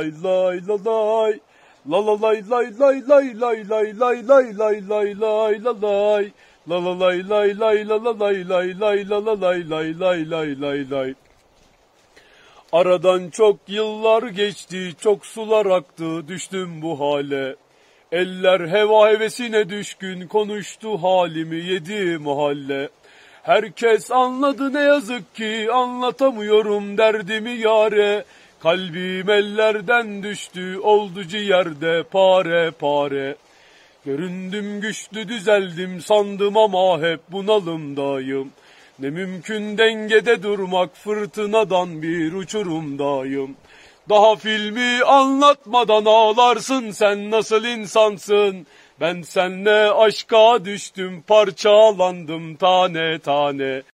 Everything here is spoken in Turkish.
Lay lay la lay. La la lay lay lay lay lay lay lay lay lay lay lay la lay. La la lay lay lay la la lay lay lay la la lay lay lay lay lay lay. Aradan çok yıllar geçti, çok sular aktı, düştüm bu hale. Eller heva hevesine düşkün, konuştu halimi yedi mahalle. Herkes anladı ne yazık ki, anlatamıyorum derdimi yare. Kalbim ellerden düştü, oldu ciğerde pare pare. Göründüm güçlü düzeldim sandım ama hep bunalımdayım. Ne mümkün dengede durmak fırtınadan bir uçurumdayım. Daha filmi anlatmadan ağlarsın sen nasıl insansın? Ben senle aşka düştüm parçalandım tane tane.